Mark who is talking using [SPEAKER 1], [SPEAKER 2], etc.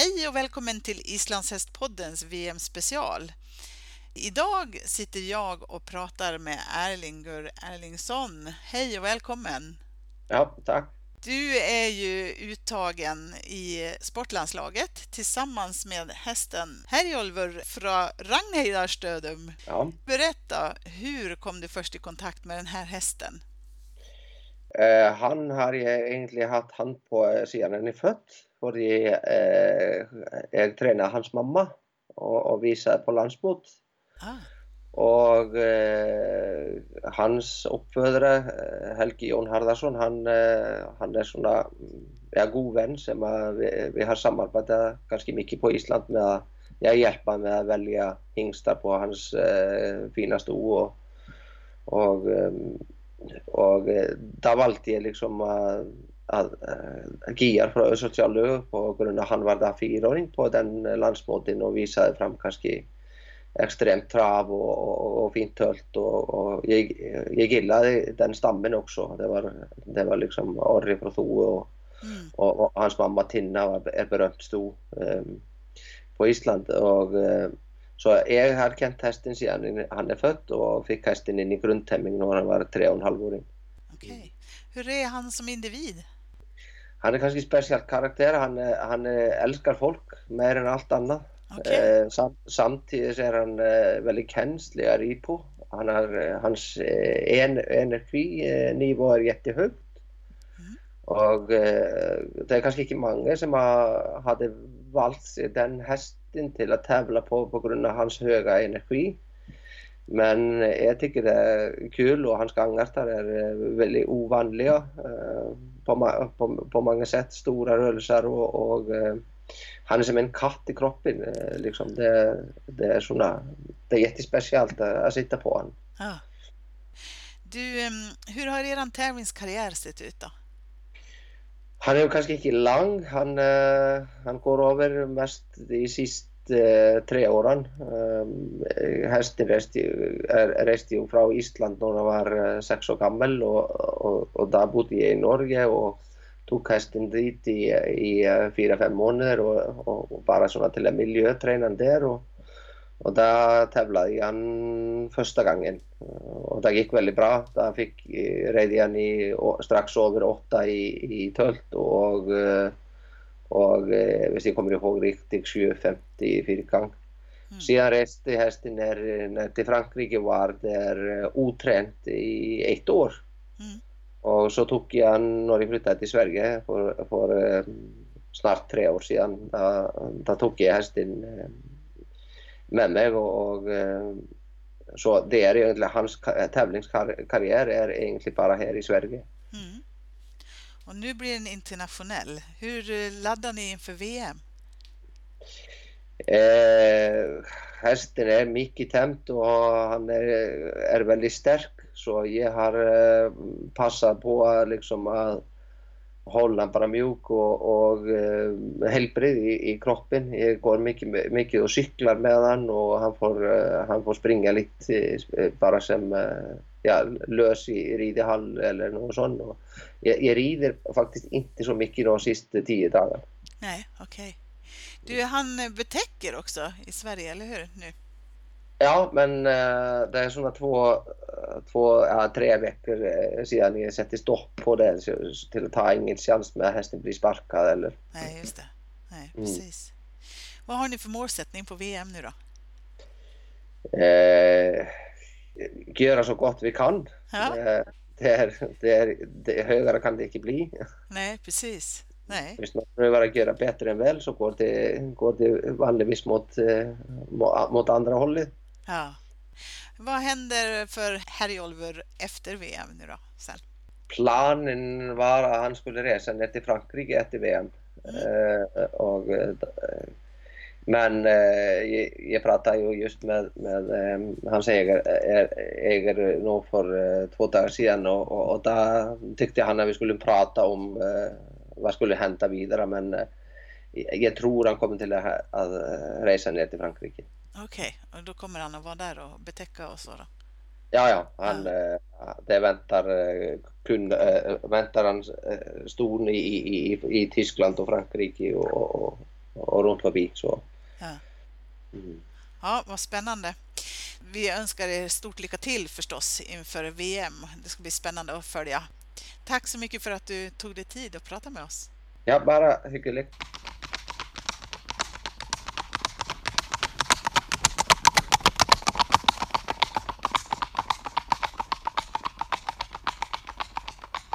[SPEAKER 1] Hej och välkommen till Islandshästpoddens VM-special. Idag sitter jag och pratar med Erlingur Erlingsson. Hej och välkommen!
[SPEAKER 2] Ja, tack!
[SPEAKER 1] Du är ju uttagen i sportlandslaget tillsammans med hästen Herjolfur från Ragnheidarstödum.
[SPEAKER 2] Ja.
[SPEAKER 1] Berätta, hur kom du först i kontakt med den här hästen?
[SPEAKER 2] Eh, han har jag egentligen haft hand på sedan han är född. Fordi eh, jag tränade hans mamma och, och visade på landsmot.
[SPEAKER 1] Ah.
[SPEAKER 2] Og eh, hans oppfødere, eh, Helgi Jón Harðarsson, han, eh, han er svona ja, god venn som vi, vi, har samarbeidet ganske mye på Island med å jeg hjelper med å velge hingstar på hans eh, fine sto. Og, og, og, da valgte jeg liksom att Giar från Östgötland på grund av han var där fyraåring på den landsmåten och visade fram kanske extremt trav och, och, och fint tölt och, och jag, jag gillade den stammen också. Det var, det var liksom Orri från Thue och, mm. och, och, hans mamma Tinna var, är berömt stor um, på Island. Och, Svo ég har kent hestin síðan hann er fött og fikk hestin inn í grundtemming og hann var 3,5 úr
[SPEAKER 1] okay. Hur er hann som individ?
[SPEAKER 2] Hann er kannski spesialt karakter hann, hann elskar fólk meir en allt annað
[SPEAKER 1] okay.
[SPEAKER 2] eh, sam, samtíðis er hann eh, veldig kjenslegar í på hann er, hans eh, en, energinívó eh, er jättehögt mm. og eh, það er kannski ekki mange sem hafi vald den hest till att tävla på på grund av hans höga energi. Men eh, jag tycker det är kul och hans gångarter är eh, väldigt ovanliga eh, på, på, på många sätt. Stora rörelser och, och han är som en katt i kroppen. Liksom. Det, det, är såna, det är jättespeciellt att sitta på honom.
[SPEAKER 1] Ja. Du, ehm, hur har er tävlingskarriär sett ut då?
[SPEAKER 2] Hann hefur kannski ekki lang, hann, uh, hann går over mest í síst eh, uh, tre óran. Um, Hestin reist jú frá Ísland núna var eh, sex og gammel og, og, og það búti ég í Norge og tók hestin þýtt í, í, í 4-5 mónir og, og bara svona til að miljötreinan der og och där tävlade han första gången och det gick väldigt bra. Där fick eh, red han i strax över åtta i, i tölt och, eh, och om jag kommer ihåg riktigt 7.50 fyrkant. Mm. Sedan reste hästen ner, ner till Frankrike var där otränt i ett år. Mm. Och så tog jag när jag flyttade till Sverige för, för eh, snart tre år sedan. Då, då tog jag hästen eh, med mig och, och eh, så det är egentligen hans tävlingskarriär är egentligen bara här i Sverige. Mm.
[SPEAKER 1] Och nu blir den internationell. Hur laddar ni inför VM?
[SPEAKER 2] Eh, hästen är mycket tämt och han är, är väldigt stark så jag har eh, passat på liksom att hålla bara mjuk och, och eh, uh, helbrið i, í kroppen. Jag går mycket, mikið och cyklar med honom och han får, eh, uh, hann fór springa lite uh, bara som ja, lös i ríðihall eller något sånt. ég, jag, ríðir rider faktiskt inte så mycket de sista tio dagarna.
[SPEAKER 1] Nej, okej. Okay. Du, han betäcker också i Sverige, eller hur? Nu?
[SPEAKER 2] Ja, men eh, det är sådana två, två ja, tre veckor eh, sedan ni sätter stopp på det till att ta ingen chans med att hästen blir sparkad eller...
[SPEAKER 1] Nej, just det. Nej, mm. precis. Mm. Vad har ni för målsättning på VM nu då?
[SPEAKER 2] Eh, göra så gott vi kan. Ja. Eh, det, är, det, är, det högre kan det inte bli.
[SPEAKER 1] Nej, precis. Nej.
[SPEAKER 2] Hvis man prövar att göra bättre än väl så går det, går det vanligtvis mot, mot andra hållet.
[SPEAKER 1] Ja. Vad händer för Herjolfur efter VM nu då? Sen?
[SPEAKER 2] planen var att han skulle resa ner till Frankrike efter VM. Mm. och, men jag, jag pratade ju just med, med hans ägare, ägare nog för två dagar sedan och, och, och då tyckte han att vi skulle prata om vad skulle hända vidare men jag tror han kommer till att, att resa ner till Frankrike.
[SPEAKER 1] Okej, okay. och då kommer han att vara där och betäcka så då?
[SPEAKER 2] Ja, ja, han, ja. det väntar, kun, väntar han ston i, i, i Tyskland och Frankrike och, och, och runt förbi. Så.
[SPEAKER 1] Ja. Mm. ja, vad spännande. Vi önskar er stort lycka till förstås inför VM. Det ska bli spännande att följa. Tack så mycket för att du tog dig tid att prata med oss.
[SPEAKER 2] Ja, bara hyggligt.